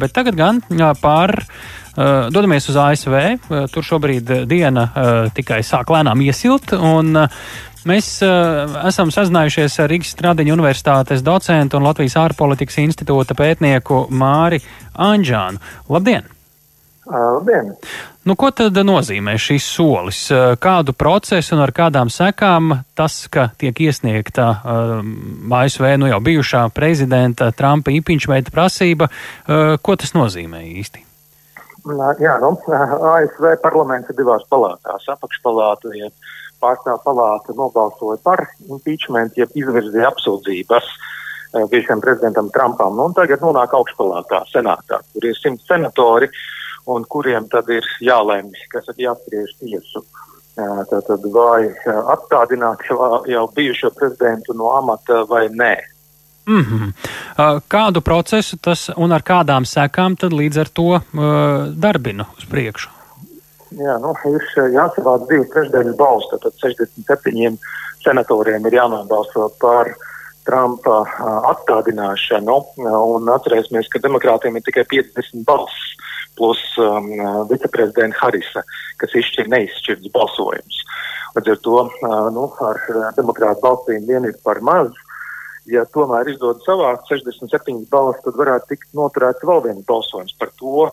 Bet tagad gan par. Uh, dodamies uz ASV. Uh, tur šobrīd diena uh, tikai sāk lēnām iesilt. Un, Mēs uh, esam sazinājušies ar Rīgas Stradiņu universitātes docentu un Latvijas ārpolitikas institūta pētnieku Māri Anģānu. Labdien! Labdien! Nu, ko tad nozīmē šis solis? Kādu procesu un ar kādām sekām tas, ka tiek iesniegta uh, ASV nu jau bijušā prezidenta Trumpa impeachment prasība, uh, ko tas nozīmē īsti? Jā, nu, ASV parlaments ir divās palātās. Apakšpalāta, ja pārstāv palāta nobalsoja par impeachment, ja izvirzīja apsūdzības bijušajam prezidentam Trumpam. Nu, tagad nonāk augšpalātā, senātā, kur ir simt senatori. Uh, un kuriem tad ir jālemj, kas ir jāspriež tiesu. Tātad vai atstādināt jau, bijušo prezidentu no amata vai nē. Mm -hmm. Kādu procesu tas un ar kādām sekām tad līdz ar to uh, darbina uz priekšu? Jā, nu, ir jāsavāc divas trešdaļas balss, tad 67 senatoriem ir jānobalso par Trumpa atstādināšanu, un atcerēsimies, ka demokrātiem ir tikai 50 balss plus um, viceprezidenta Harisa, kas izšķir neizšķirts balsojums. Līdz ar to uh, nu, ar demokrātu balsīm vien ir par maz. Ja tomēr izdodas savākt 67 balsis, tad varētu tikt noturēts vēl viens balsojums par to,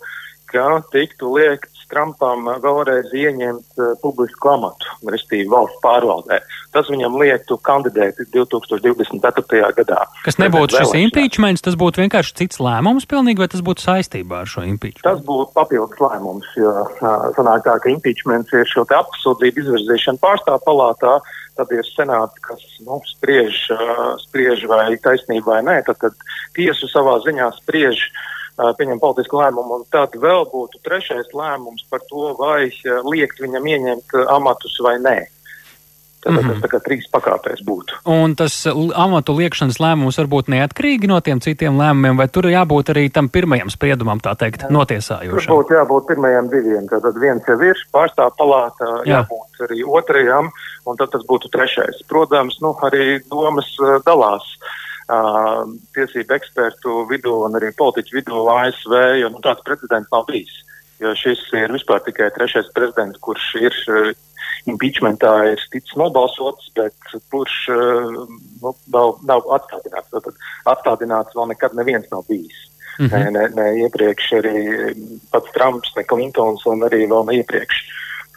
ka tiktu liekts Trumpam vēlreiz ieņemt uh, publisku amatu, restīvi valsts pārvaldē. Tas viņam liektu kandidēt 2024. gadā. Kas nebūtu šis impeachments, tas būtu vienkārši cits lēmums pilnīgi, vai tas būtu saistībā ar šo impeachment? Tas būtu papildus lēmums, jo uh, sanāk tā, ka impeachments ir šo te apsūdzību izvirzīšana pārstāv palātā, tad ir senāts, kas nu, spriež, uh, spriež vai taisnība vai nē, tad, tad tiesu savā ziņā spriež pieņem politisku lēmumu, un tad vēl būtu trešais lēmums par to, vai liekt viņam ieņemt amatus vai nē. Tad mm -hmm. tas tā kā trīs pakāpēs būtu. Un tas amatu liekšanas lēmums var būt neatkarīgi no tiem citiem lēmumiem, vai tur jābūt arī tam pirmajam spriedumam, tā teikt, notiesājošam? Tur būtu jābūt pirmajam diviem. Tad viens jau ir pārstāv palātā, Jā. jābūt arī otrajam, un tad tas būtu trešais. Protams, nu, arī domas dalās. Uh, uh, tiesību ekspertu vidū un arī politiķu vidū ASV, jo nu, tāds precedents nav bijis. Jo šis ir vispār tikai trešais prezidents, kurš ir uh, impeachmentā ir ticis nobalsots, bet kurš uh, nu, nav, nav atstādināts. Tad atstādināts vēl nekad neviens nav bijis. Mm -hmm. ne, ne, iepriekš arī pats Trumps, ne Klintons un arī vēl ne iepriekš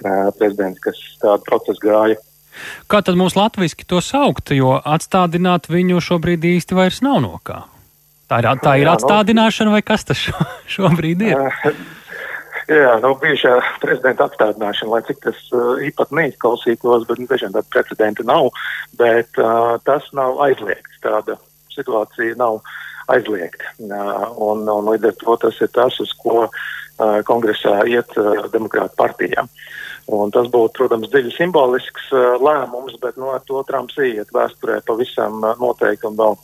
uh, prezidents, kas tādu procesu gāja. Kā tad mums latviski to saukt, jo atstādināt viņu šobrīd īsti vairs nav no kā? Tā ir, tā ir jā, atstādināšana vai kas tas šo, šobrīd ir? Jā, nu, bijušā prezidenta atstādināšana, lai cik tas uh, īpat neizklausītos, bet nu, tiešām tāda precedenta nav, bet uh, tas nav aizliegts. Tāda situācija nav aizliegta. Uh, un, un līdz ar to tas ir tas, uz ko uh, kongresā iet demokrāta partijām. Uh, Un tas būtu, protams, dziļi simbolisks lēmums, bet no nu, to Trumps iet vēsturē pavisam noteikti un vēl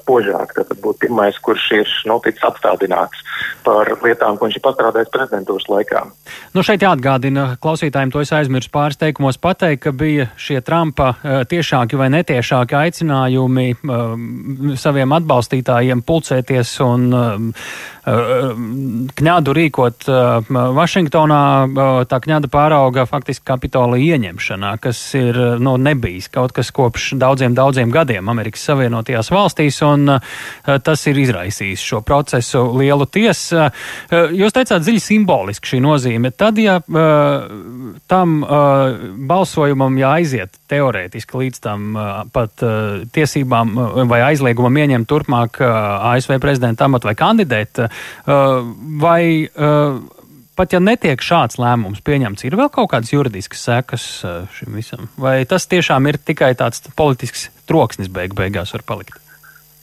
spožāk. Tad būtu pirmais, kurš ir noticis apstādināts par lietām, ko viņš ir pastrādājis prezidentūras laikā. Nu šeit jāatgādina klausītājiem, to es aizmirsu pāris teikumos pateikt, ka bija šie Trumpa uh, tiešāki vai netiešāki aicinājumi uh, saviem atbalstītājiem pulcēties un uh, kņādu rīkot Vašingtonā, tā kņāda pārauga faktiski kapitola ieņemšanā, kas ir nu, nebijis kaut kas kopš daudziem, daudziem gadiem Amerikas Savienotajās valstīs, un tas ir izraisījis šo procesu lielu tiesu. Jūs teicāt dziļi simboliski šī nozīme. Tad, ja tam balsojumam jāaiziet teorētiski līdz tam pat tiesībām vai aizliegumam ieņemt turpmāk ASV prezidenta amatu vai kandidēt, vai pat ja netiek šāds lēmums pieņemts, ir vēl kaut kādas juridiskas sekas šim visam? Vai tas tiešām ir tikai tāds politisks troksnis beig beigās var palikt?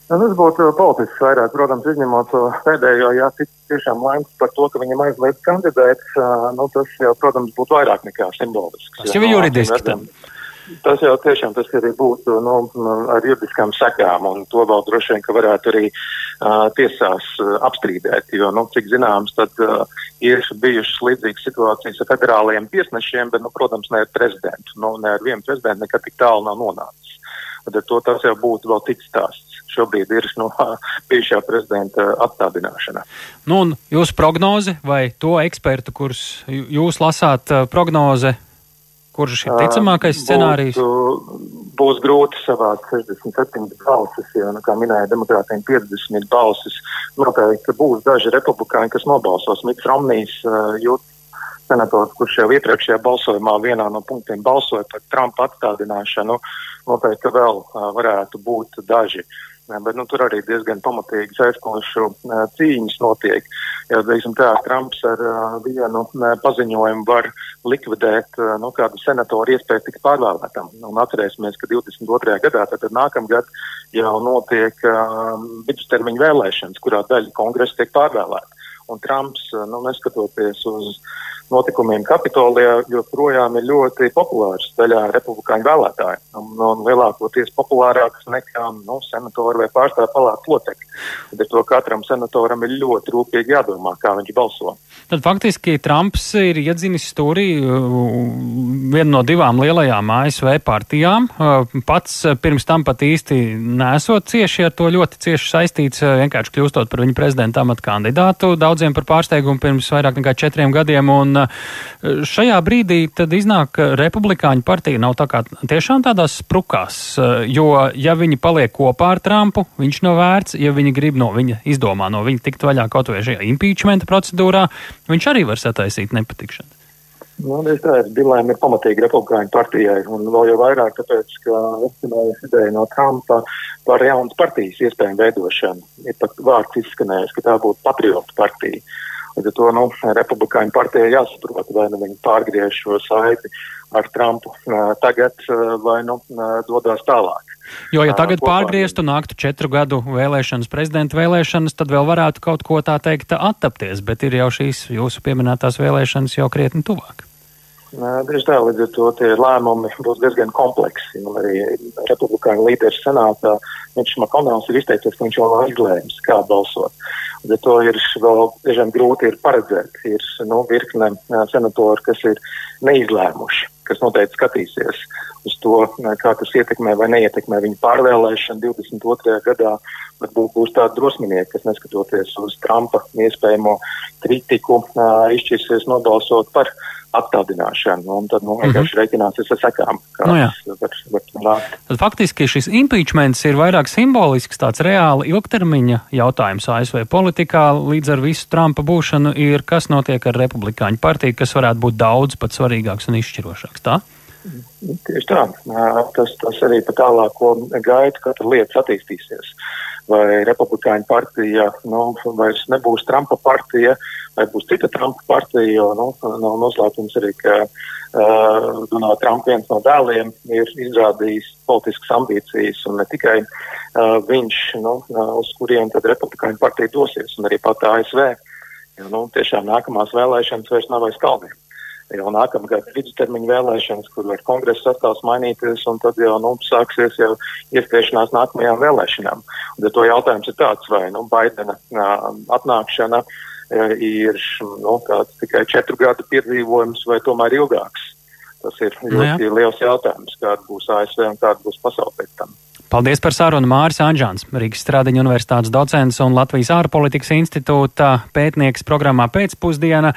Nu, tas būtu politisks vairāk, protams, izņemot to pēdējo, ja tiešām lēmts par to, ka viņam aizliedz kandidēt, nu, tas jau, protams, būtu vairāk nekā simbolisks. Tas jau ir juridiski. Tam. Tas jau tiešām tas arī būtu nu, ar juridiskām sekām, un to vēl droši vien, ka varētu arī uh, tiesās uh, apstrīdēt, jo, nu, cik zināms, tad uh, ir bijušas līdzīgas situācijas ar federālajiem tiesnešiem, bet, nu, protams, ne ar prezidentu. Nu, ne ar vienu prezidentu nekad tik tālu nav nonācis. Tad to tas jau būtu vēl cits stāsts. Šobrīd ir no bijušā prezidenta atstādināšana. Nu, un jūsu prognoze vai to ekspertu, kurus jūs lasāt prognoze, kurš ir ticamākais scenārijs? Būtu, būs grūti savākt 67 balsis, jo, nu, kā minēja, demokrātiem 50 balsis. Noteikti būs daži republikāņi, kas nobalsos. Mits Romnijs uh, jūt senators, kurš jau iepriekšējā balsojumā vienā no punktiem balsoja par Trumpa atstādināšanu, noteikti vēl uh, varētu būt daži. Bet nu, tur arī diezgan pamatīgi aizkošu uh, cīņas notiek. Jo, teiksim, tā, Trumps ar uh, vienu uh, paziņojumu var likvidēt uh, nu, kādu senatoru iespēju tikt pārvēlētam. Un atcerēsimies, ka 22. gadā, tad nākamgad jau notiek uh, vidustermiņa vēlēšanas, kurā daļa kongresa tiek pārvēlēta. Un Trumps, nu, neskatoties uz notikumiem Kapitolijā joprojām ir ļoti populārs daļā republikāņu vēlētāju. Un, un lielākoties populārāks nekā nu, senatori vai pārstāvju palātu locekļi. Tad ar to katram senatoram ir ļoti rūpīgi jādomā, kā viņš balso. Tad faktiski Trumps ir iedzinis stūrī uh, vienu no divām lielajām ASV partijām. Uh, pats pirms tam pat īsti nesot cieši ar to ļoti cieši saistīts, uh, vienkārši kļūstot par viņa prezidenta amatu kandidātu daudziem par pārsteigumu pirms vairāk nekā četriem gadiem. Un šajā brīdī tad iznāk, ka republikāņu partija nav tā kā tiešām tādās sprukās, jo ja viņi paliek kopā ar Trumpu, viņš nav vērts, ja viņi grib no viņa izdomā no viņa tikt vaļā kaut vai šajā impeachmenta procedūrā, viņš arī var sataisīt nepatikšanu. Nu, es tādu dilēmu ir pamatīgi republikāņu partijai, un vēl jau vairāk tāpēc, ka izskanējas ideja no Trumpa par jaunas partijas iespējumu veidošanu. Ir pat vārds izskanējis, ka tā būtu patriotu partija. Līdz ar to nu, republikāņu partijai jāsaprot, vai nu viņi pārgriež šo saiti ar Trumpu tagad, vai nu dodas tālāk. Jo, ja tagad pārgrieztu, nāktu četru gadu vēlēšanas, prezidenta vēlēšanas, tad vēl varētu kaut ko tā teikt attapties, bet ir jau šīs jūsu pieminētās vēlēšanas jau krietni tuvāk. Tieši tā, līdz ar to tie lēmumi būs diezgan kompleksi. Un arī republikāņu līderis senātā viņš Makonāls ir izteicies, ka viņš vēl nav izlēmis, kā balsot. Līdz ar to ir vēl tiešām grūti ir paredzēt. Ir nu, virkne senatoru, kas ir neizlēmuši, kas noteikti skatīsies uz to, kā tas ietekmē vai neietekmē viņu pārvēlēšanu 22. gadā. Varbūt būs tādi drosminieki, kas neskatoties uz Trumpa iespējamo kritiku, izšķirsies nobalsot par apstādināšanu, un tad nu, vienkārši mm -hmm. reiķināsies ar sekām. Nu, var, var tad faktiski šis impeachments ir vairāk simbolisks, tāds reāli ilgtermiņa jautājums ASV politikā. Līdz ar visu Trumpa būšanu ir, kas notiek ar republikāņu partiju, kas varētu būt daudz pat svarīgāks un izšķirošāks. Tā? Tieši tā. Tas, tas arī pa tālāko gaitu, kā lietas attīstīsies. Vai republikāņu partija nu, vairs nebūs Trumpa partija, vai būs cita Trumpa partija, jo nu, nav noslēpums arī, ka uh, Donalds Trumps viens no dēliem ir izrādījis politiskas ambīcijas, un ne tikai uh, viņš, nu, uz kuriem tad republikāņu partija dosies, un arī pat ASV. Jo, nu, tiešām nākamās vēlēšanas vairs nav aiz kalniem jau nākamgad vidustermiņa vēlēšanas, kur var kongresa sastāvs mainīties, un tad jau nu, sāksies jau ieskriešanās nākamajām vēlēšanām. Un to jautājums ir tāds, vai nu, Baidena atnākšana ir nu, tikai četru gadu piedzīvojums vai tomēr ilgāks. Tas ir nu ļoti no liels jautājums, kāda būs ASV un kāda būs pasaule pēc tam. Paldies par sarunu Māris Anģāns, Rīgas Stradiņa universitātes docents un Latvijas ārpolitikas institūta pētnieks programmā pēcpusdiena.